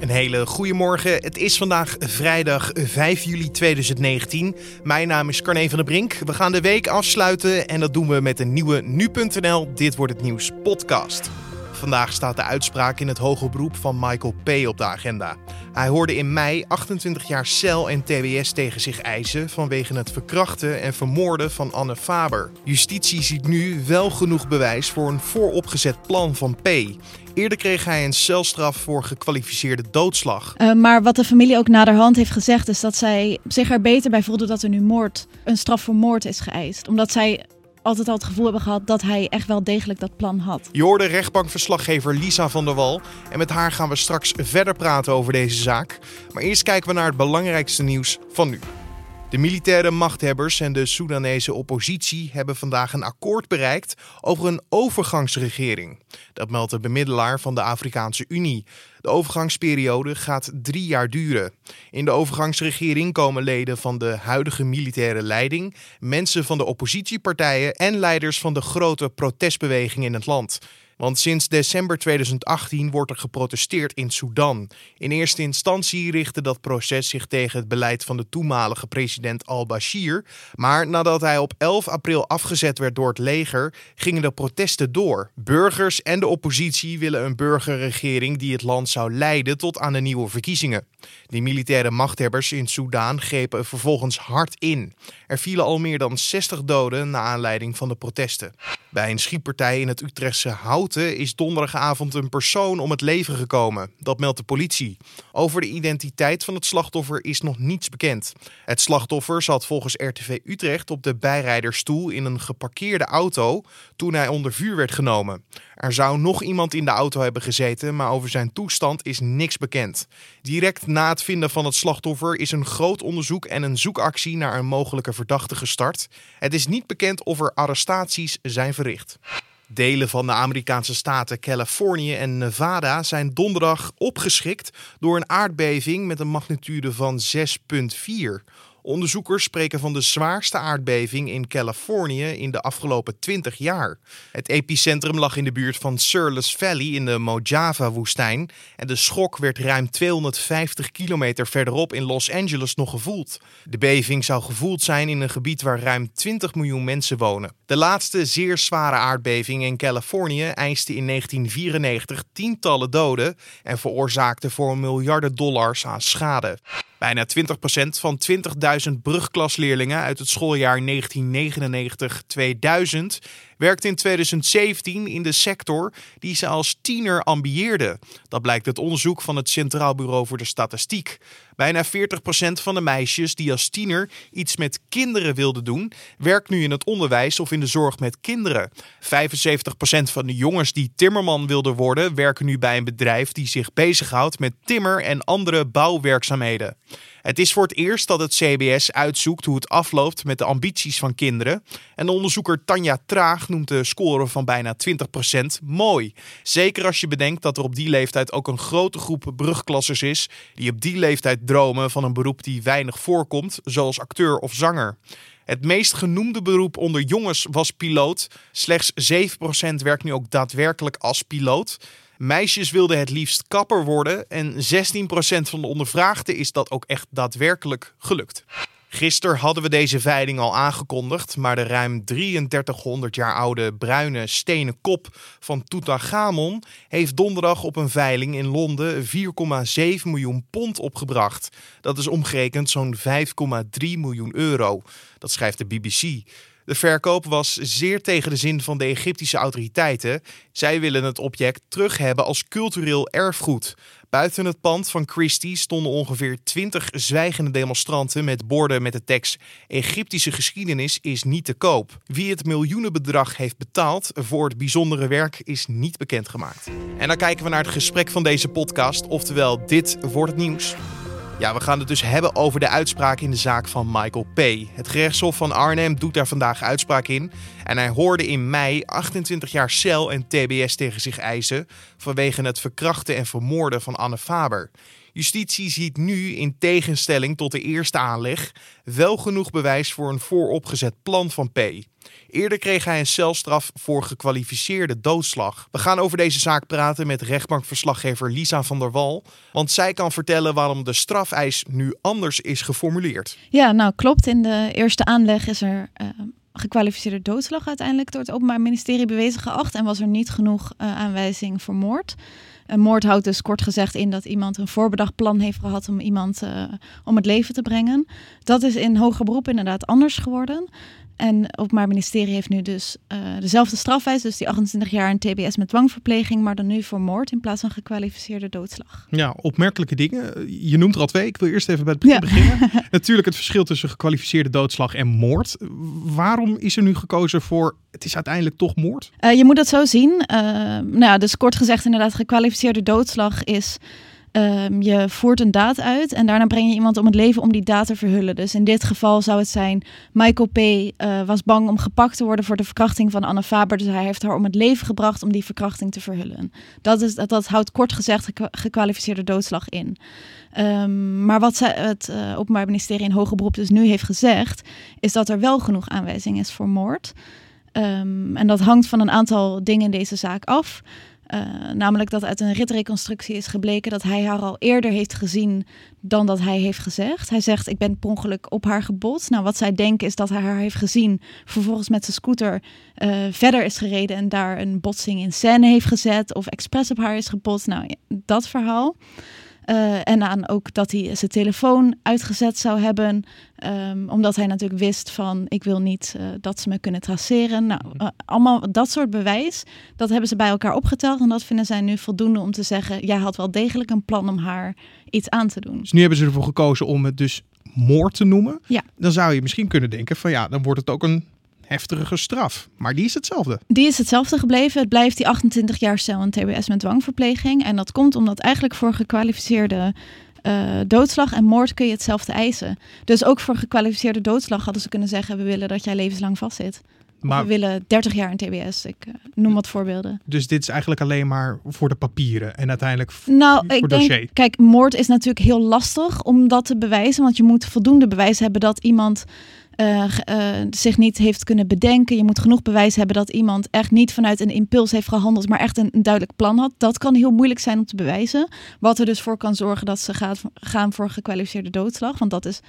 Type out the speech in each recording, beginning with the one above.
Een hele goede morgen. Het is vandaag vrijdag 5 juli 2019. Mijn naam is Carne van der Brink. We gaan de week afsluiten en dat doen we met een nieuwe nu.nl Dit wordt het nieuws podcast. Vandaag staat de uitspraak in het hoger beroep van Michael P. op de agenda. Hij hoorde in mei 28 jaar cel en TBS tegen zich eisen vanwege het verkrachten en vermoorden van Anne Faber. Justitie ziet nu wel genoeg bewijs voor een vooropgezet plan van P. Eerder kreeg hij een celstraf voor gekwalificeerde doodslag. Uh, maar wat de familie ook naderhand heeft gezegd, is dat zij zich er beter bij voelde dat er nu moord, een straf voor moord is geëist. Omdat zij altijd al het gevoel hebben gehad dat hij echt wel degelijk dat plan had. Je hoorde rechtbankverslaggever Lisa van der Wal. En met haar gaan we straks verder praten over deze zaak. Maar eerst kijken we naar het belangrijkste nieuws van nu. De militaire machthebbers en de Soedanese oppositie hebben vandaag een akkoord bereikt over een overgangsregering. Dat meldt de bemiddelaar van de Afrikaanse Unie. De overgangsperiode gaat drie jaar duren. In de overgangsregering komen leden van de huidige militaire leiding, mensen van de oppositiepartijen en leiders van de grote protestbeweging in het land. Want sinds december 2018 wordt er geprotesteerd in Sudan. In eerste instantie richtte dat proces zich tegen het beleid van de toenmalige president al-Bashir. Maar nadat hij op 11 april afgezet werd door het leger, gingen de protesten door. Burgers en de oppositie willen een burgerregering die het land zou leiden tot aan de nieuwe verkiezingen. Die militaire machthebbers in Soedan grepen vervolgens hard in. Er vielen al meer dan 60 doden na aanleiding van de protesten. Bij een schietpartij in het Utrechtse Houten is donderdagavond een persoon om het leven gekomen. Dat meldt de politie. Over de identiteit van het slachtoffer is nog niets bekend. Het slachtoffer zat volgens RTV Utrecht op de bijrijderstoel in een geparkeerde auto toen hij onder vuur werd genomen. Er zou nog iemand in de auto hebben gezeten, maar over zijn toestand is niks bekend. Direct na het vinden van het slachtoffer is een groot onderzoek en een zoekactie naar een mogelijke verdachte gestart. Het is niet bekend of er arrestaties zijn verricht. Delen van de Amerikaanse staten Californië en Nevada zijn donderdag opgeschikt door een aardbeving met een magnitude van 6,4. Onderzoekers spreken van de zwaarste aardbeving in Californië in de afgelopen 20 jaar. Het epicentrum lag in de buurt van Surles Valley in de Mojave-woestijn en de schok werd ruim 250 kilometer verderop in Los Angeles nog gevoeld. De beving zou gevoeld zijn in een gebied waar ruim 20 miljoen mensen wonen. De laatste zeer zware aardbeving in Californië eiste in 1994 tientallen doden en veroorzaakte voor miljarden dollars aan schade. Bijna 20% van 20.000 brugklasleerlingen uit het schooljaar 1999-2000 werkt in 2017 in de sector die ze als tiener ambieerden. Dat blijkt uit onderzoek van het Centraal Bureau voor de Statistiek. Bijna 40% van de meisjes die als tiener iets met kinderen wilden doen, werkt nu in het onderwijs of in de zorg met kinderen. 75% van de jongens die timmerman wilden worden, werken nu bij een bedrijf die zich bezighoudt met timmer en andere bouwwerkzaamheden. Het is voor het eerst dat het CBS uitzoekt hoe het afloopt met de ambities van kinderen. En onderzoeker Tanja Traag noemt de score van bijna 20% mooi. Zeker als je bedenkt dat er op die leeftijd ook een grote groep brugklassers is die op die leeftijd dromen van een beroep die weinig voorkomt, zoals acteur of zanger. Het meest genoemde beroep onder jongens was piloot. Slechts 7% werkt nu ook daadwerkelijk als piloot. Meisjes wilden het liefst kapper worden en 16% van de ondervraagden is dat ook echt daadwerkelijk gelukt. Gisteren hadden we deze veiling al aangekondigd, maar de ruim 3300 jaar oude bruine stenen kop van Tutankhamon heeft donderdag op een veiling in Londen 4,7 miljoen pond opgebracht. Dat is omgerekend zo'n 5,3 miljoen euro. Dat schrijft de BBC. De verkoop was zeer tegen de zin van de Egyptische autoriteiten. Zij willen het object terug hebben als cultureel erfgoed. Buiten het pand van Christie stonden ongeveer 20 zwijgende demonstranten met borden met de tekst: Egyptische geschiedenis is niet te koop. Wie het miljoenenbedrag heeft betaald voor het bijzondere werk is niet bekendgemaakt. En dan kijken we naar het gesprek van deze podcast, oftewel dit wordt het nieuws. Ja, we gaan het dus hebben over de uitspraak in de zaak van Michael P. Het gerechtshof van Arnhem doet daar vandaag uitspraak in. En hij hoorde in mei 28 jaar cel en TBS tegen zich eisen vanwege het verkrachten en vermoorden van Anne Faber. Justitie ziet nu, in tegenstelling tot de eerste aanleg, wel genoeg bewijs voor een vooropgezet plan van P. Eerder kreeg hij een celstraf voor gekwalificeerde doodslag. We gaan over deze zaak praten met rechtbankverslaggever Lisa van der Wal. Want zij kan vertellen waarom de strafeis nu anders is geformuleerd. Ja, nou klopt. In de eerste aanleg is er uh, gekwalificeerde doodslag uiteindelijk door het Openbaar Ministerie bewezen geacht. En was er niet genoeg uh, aanwijzing voor moord. Een moord houdt dus kort gezegd in dat iemand een voorbedacht plan heeft gehad om iemand uh, om het leven te brengen. Dat is in hoger beroep inderdaad anders geworden. En het Openbaar Ministerie heeft nu dus uh, dezelfde strafwijs, dus die 28 jaar in TBS met dwangverpleging, maar dan nu voor moord in plaats van gekwalificeerde doodslag. Ja, opmerkelijke dingen. Je noemt er al twee. Ik wil eerst even bij het begin ja. beginnen. Natuurlijk het verschil tussen gekwalificeerde doodslag en moord. Waarom is er nu gekozen voor het is uiteindelijk toch moord? Uh, je moet dat zo zien. Uh, nou ja, dus kort gezegd inderdaad, gekwalificeerde doodslag is Um, je voert een daad uit en daarna breng je iemand om het leven om die daad te verhullen. Dus in dit geval zou het zijn: Michael P. Uh, was bang om gepakt te worden voor de verkrachting van Anne Faber. Dus hij heeft haar om het leven gebracht om die verkrachting te verhullen. Dat, is, dat, dat houdt kort gezegd ge gekwalificeerde doodslag in. Um, maar wat het uh, Openbaar Ministerie in hoger beroep dus nu heeft gezegd, is dat er wel genoeg aanwijzing is voor moord. Um, en dat hangt van een aantal dingen in deze zaak af. Uh, namelijk dat uit een ritreconstructie is gebleken dat hij haar al eerder heeft gezien dan dat hij heeft gezegd. Hij zegt: Ik ben per ongeluk op haar gebotst. Nou, wat zij denken is dat hij haar heeft gezien, vervolgens met zijn scooter uh, verder is gereden en daar een botsing in scène heeft gezet of expres op haar is gebotst. Nou, dat verhaal. Uh, en aan ook dat hij zijn telefoon uitgezet zou hebben. Um, omdat hij natuurlijk wist van ik wil niet uh, dat ze me kunnen traceren. Nou, uh, allemaal dat soort bewijs, dat hebben ze bij elkaar opgeteld. En dat vinden zij nu voldoende om te zeggen, jij had wel degelijk een plan om haar iets aan te doen. Dus nu hebben ze ervoor gekozen om het dus moord te noemen. Ja. Dan zou je misschien kunnen denken van ja, dan wordt het ook een heftige straf. Maar die is hetzelfde. Die is hetzelfde gebleven. Het blijft die 28 jaar cel en TBS met dwangverpleging. En dat komt omdat eigenlijk voor gekwalificeerde uh, doodslag en moord kun je hetzelfde eisen. Dus ook voor gekwalificeerde doodslag hadden ze kunnen zeggen: we willen dat jij levenslang vastzit. Maar, we willen 30 jaar in TBS. Ik uh, noem wat voorbeelden. Dus dit is eigenlijk alleen maar voor de papieren en uiteindelijk nou, voor ik dossier. Denk, kijk, moord is natuurlijk heel lastig om dat te bewijzen. Want je moet voldoende bewijs hebben dat iemand uh, uh, zich niet heeft kunnen bedenken. Je moet genoeg bewijs hebben dat iemand echt niet vanuit een impuls heeft gehandeld, maar echt een, duidelijk plan had. Dat kan heel moeilijk zijn om te bewijzen. Wat er dus voor kan zorgen dat ze gaat, gaan voor gekwalificeerde doodslag. Want dat is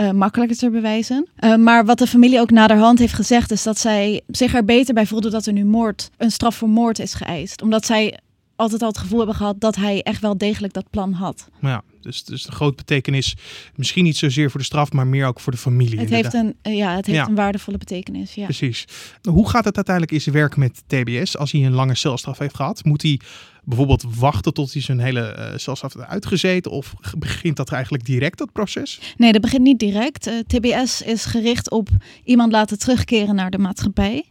uh, makkelijker te bewijzen. Maar wat de familie ook naderhand heeft gezegd, is dat zij zich er beter bij voelde dat er nu moord, een straf voor moord is geëist. Omdat zij altijd al het gevoel hebben gehad dat hij echt wel degelijk dat plan had. Ja, dus, dus de grote betekenis, misschien niet zozeer voor de straf, maar meer ook voor de familie. Het heeft, een, ja, het heeft ja. een waardevolle betekenis. Ja. Precies. Hoe gaat het uiteindelijk in zijn werk met TBS als hij een lange celstraf heeft gehad? Moet hij bijvoorbeeld wachten tot hij zijn hele uh, celstraf heeft uitgezeten? Of begint dat eigenlijk direct, dat proces? Nee, dat begint niet direct. Uh, TBS is gericht op iemand laten terugkeren naar de maatschappij.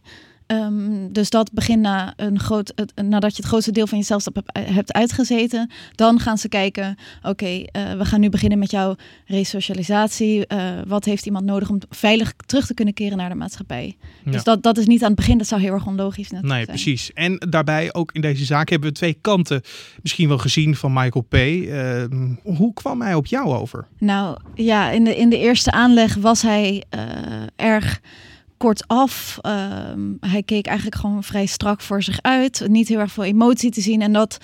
Um, dus dat begint na een groot, het, nadat je het grootste deel van je celstap hebt uitgezeten. Dan gaan ze kijken, oké, okay, uh, we gaan nu beginnen met jouw resocialisatie. Uh, wat heeft iemand nodig om veilig terug te kunnen keren naar de maatschappij? Ja. Dus dat, dat is niet aan het begin, dat zou heel erg onlogisch Nee, zijn. precies. En daarbij, ook in deze zaak, hebben we twee kanten misschien wel gezien van Michael P. Uh, hoe kwam hij op jou over? Nou ja, in de, in de eerste aanleg was hij erg kortaf. Uh, hij keek eigenlijk gewoon vrij strak voor zich uit. Niet heel erg veel emotie te zien. En dat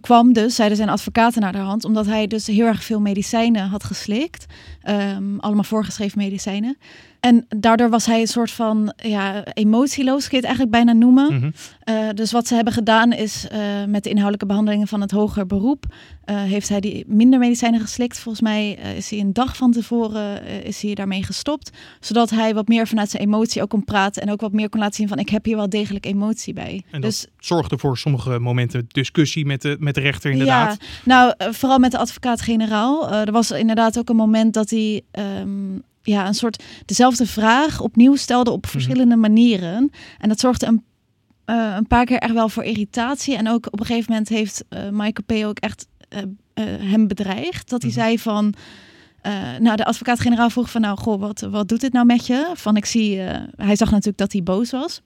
kwam dus, zeiden zijn advocaten naar de hand, omdat hij dus heel erg veel medicijnen had geslikt. Um, allemaal voorgeschreven medicijnen. En daardoor was hij een soort van ja, emotieloos, kun je het eigenlijk bijna noemen. Mm -hmm. uh, dus wat ze hebben gedaan is uh, met de inhoudelijke behandelingen van het hoger beroep, uh, heeft hij die minder medicijnen geslikt. Volgens mij is hij een dag van tevoren is hij daarmee gestopt, zodat hij wat meer vanuit zijn emotie ook kon praten en ook wat meer kon laten zien van ik heb hier wel degelijk emotie bij. En dus dat zorgde voor sommige momenten discussie met de, met de rechter inderdaad. Ja, nou vooral met de advocaat-generaal. er was inderdaad ook een moment dat hij um, ja, een soort dezelfde vraag opnieuw stelde op verschillende mm -hmm. manieren. En dat zorgde een, uh, een paar keer echt wel voor irritatie. En ook op een gegeven moment heeft uh, Michael P. ook echt uh, hem bedreigd. Dat hij -hmm. zei van... nou, de advocaat-generaal vroeg van, nou, goh, wat, wat doet dit nou met je? Van, ik zie, hij zag natuurlijk dat hij boos was.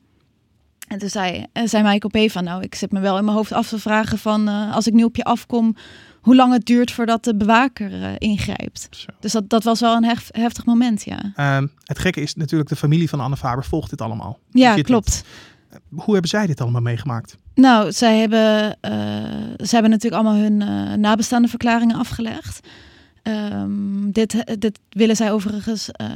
En toen zei, zei Michael P. van, nou, ik zit me wel in mijn hoofd af te vragen van, als ik nu op je afkom, hoe lang het duurt voordat de bewaker eh, ingrijpt. Zo. Dus dat, dat was wel een hef- heftig moment, ja. Ehm, het gekke is natuurlijk, de familie van Anne Faber volgt dit allemaal. Ja, klopt. het- Hoe hebben zij dit allemaal meegemaakt? Nou, zij hebben, eh, ze hebben natuurlijk allemaal hun eh, nabestaande verklaringen afgelegd. Ehm, dit, dit willen zij overigens, eh,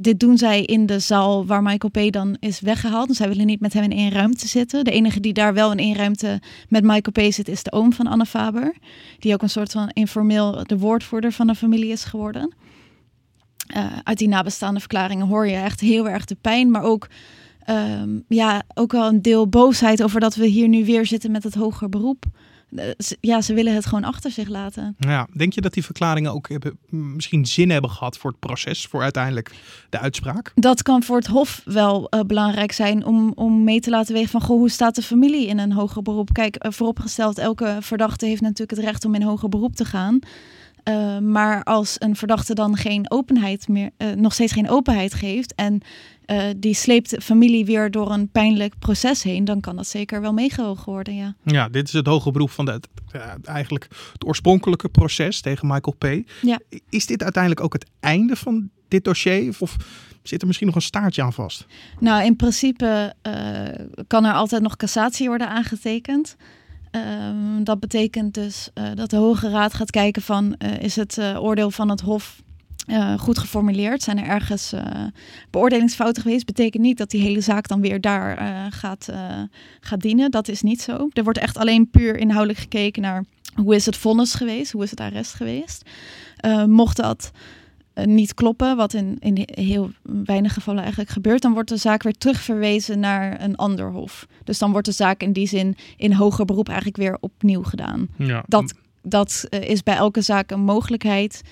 dit doen zij in de zaal waar Michael P. dan is weggehaald. Dus zij willen niet met hem in één ruimte zitten. De enige die daar wel in één ruimte met Michael P. zit, is de oom van Anne Faber. Die ook een soort van informeel de woordvoerder van de familie is geworden. Eh, uit die nabestaande verklaringen hoor je echt heel erg de pijn, maar ook Ehm, ja, ook wel een deel boosheid over dat we hier nu weer zitten met het hoger beroep. Eh, ja, ze willen het gewoon achter zich laten. Ja, denk je dat die verklaringen ook hebben, misschien zin hebben gehad voor het proces, voor uiteindelijk de uitspraak? Dat kan voor het Hof wel eh, belangrijk zijn om, om mee te laten wegen van goh, hoe staat de familie in een hoger beroep? Kijk, eh, vooropgesteld, elke verdachte heeft natuurlijk het recht om in hoger beroep te gaan. Eh, maar als een verdachte dan geen openheid meer, eh, nog steeds geen openheid geeft en eh, die sleept de familie weer door een pijnlijk proces heen, dan kan dat zeker wel meegewogen worden, ja. Ja, dit is het hoge beroep van de, eigenlijk het oorspronkelijke proces tegen Michael P. Ja. Is dit uiteindelijk ook het einde van dit dossier? Of zit er misschien nog een staartje aan vast? Nou, in principe kan er altijd nog cassatie worden aangetekend. Ehm, dat betekent dus eh, dat de Hoge Raad gaat kijken van eh, is het eh, oordeel van het Hof goed geformuleerd? Zijn er ergens beoordelingsfouten geweest? Betekent niet dat die hele zaak dan weer daar gaat, gaat dienen. Dat is niet zo. Er wordt echt alleen puur inhoudelijk gekeken naar hoe is het vonnis geweest? Hoe is het arrest geweest? Mocht dat niet kloppen, wat in, in heel weinig gevallen eigenlijk gebeurt, dan wordt de zaak weer terugverwezen naar een ander hof. Dus dan wordt de zaak in die zin in hoger beroep eigenlijk weer opnieuw gedaan. Ja. Dat, dat eh, is bij elke zaak een mogelijkheid.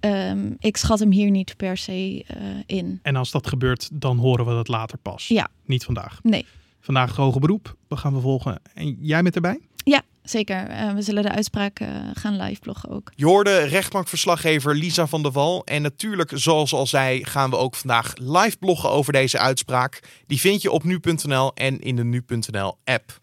Ehm, ik schat hem hier niet per se eh, in. En als dat gebeurt, dan horen we dat later pas. Ja. Niet vandaag. Nee. Vandaag het hoge beroep. We gaan we volgen. En jij bent erbij? Ja, zeker. Eh, we zullen de uitspraak eh, gaan live bloggen ook. Je hoorde rechtbankverslaggever Lisa van der Wal. En natuurlijk, zoals al zei, gaan we ook vandaag live bloggen over deze uitspraak. Die vind je op nu.nl en in de nu.nl app.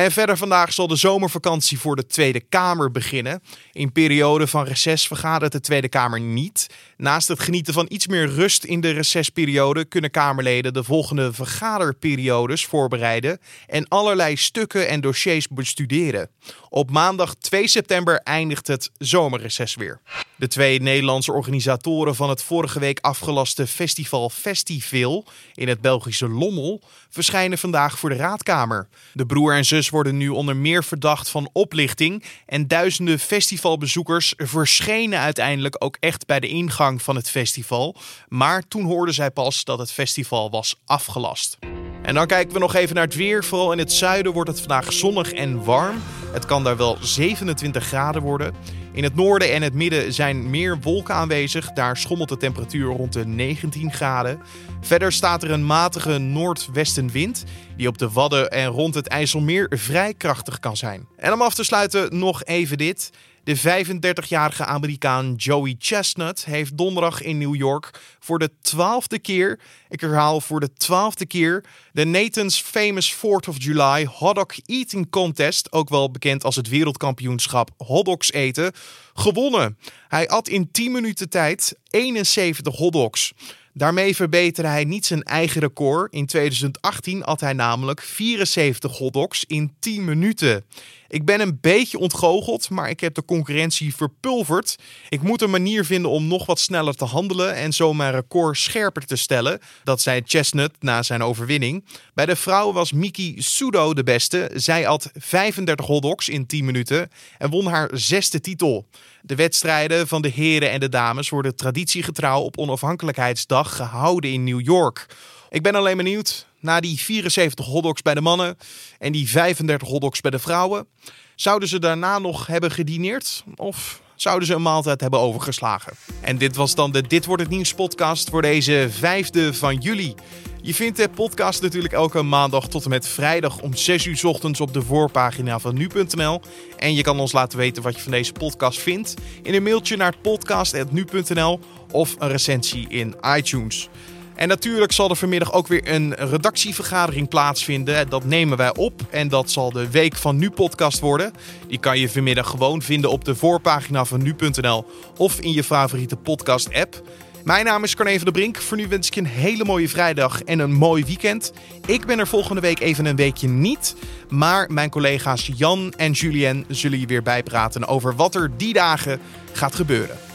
En verder vandaag zal de zomervakantie voor de Tweede Kamer beginnen. In periode van reces vergadert de Tweede Kamer niet. Naast het genieten van iets meer rust in de recesperiode kunnen Kamerleden de volgende vergaderperiodes voorbereiden en allerlei stukken en dossiers bestuderen. Op maandag 2 september eindigt het zomerreces weer. De twee Nederlandse organisatoren van het vorige week afgelaste festival Festiveel in het Belgische Lommel verschijnen vandaag voor de raadkamer. De broer en zus worden nu onder meer verdacht van oplichting en duizenden festivalbezoekers verschenen uiteindelijk ook echt bij de ingang van het festival. Maar toen hoorden zij pas dat het festival was afgelast. En dan kijken we nog even naar het weer. Vooral in het zuiden wordt het vandaag zonnig en warm. Het kan daar wel 27 graden worden. In het noorden en het midden zijn meer wolken aanwezig. Daar schommelt de temperatuur rond de 19 graden. Verder staat er een matige noordwestenwind die op de Wadden en rond het IJsselmeer vrij krachtig kan zijn. En om af te sluiten nog even dit. De 35-jarige Amerikaan Joey Chestnut heeft donderdag in New York voor de twaalfde keer, ik herhaal voor de twaalfde keer, de Nathan's Famous 4th of July Hot Dog Eating Contest, ook wel bekend als het wereldkampioenschap hotdogs eten, gewonnen. Hij at in 10 minuten tijd 71 hotdogs. Daarmee verbeterde hij niet zijn eigen record. In 2018 at hij namelijk 74 hotdogs in 10 minuten. Ik ben een beetje ontgoocheld, maar ik heb de concurrentie verpulverd. Ik moet een manier vinden om nog wat sneller te handelen en zo mijn record scherper te stellen. Dat zei Chestnut na zijn overwinning. Bij de vrouwen was Miki Sudo de beste. Zij at 35 hotdogs in 10 minuten en won haar zesde titel. De wedstrijden van de heren en de dames worden traditiegetrouw op onafhankelijkheidsdag gehouden in New York. Ik ben alleen benieuwd, na die 74 hotdogs bij de mannen en die 35 hotdogs bij de vrouwen, zouden ze daarna nog hebben gedineerd? Of zouden ze een maaltijd hebben overgeslagen? En dit was dan de Dit Wordt Het Nieuws podcast voor deze 5e van juli. Je vindt de podcast natuurlijk elke maandag tot en met vrijdag om 6 uur ochtends op de voorpagina van nu.nl. En je kan ons laten weten wat je van deze podcast vindt in een mailtje naar podcast.nu.nl of een recensie in iTunes. En natuurlijk zal er vanmiddag ook weer een redactievergadering plaatsvinden. Dat nemen wij op en dat zal de Week van Nu podcast worden. Die kan je vanmiddag gewoon vinden op de voorpagina van nu.nl of in je favoriete podcast app. Mijn naam is Carne van der Brink. Voor nu wens ik je een hele mooie vrijdag en een mooi weekend. Ik ben er volgende week even een weekje niet. Maar mijn collega's Jan en Julien zullen je weer bijpraten over wat er die dagen gaat gebeuren.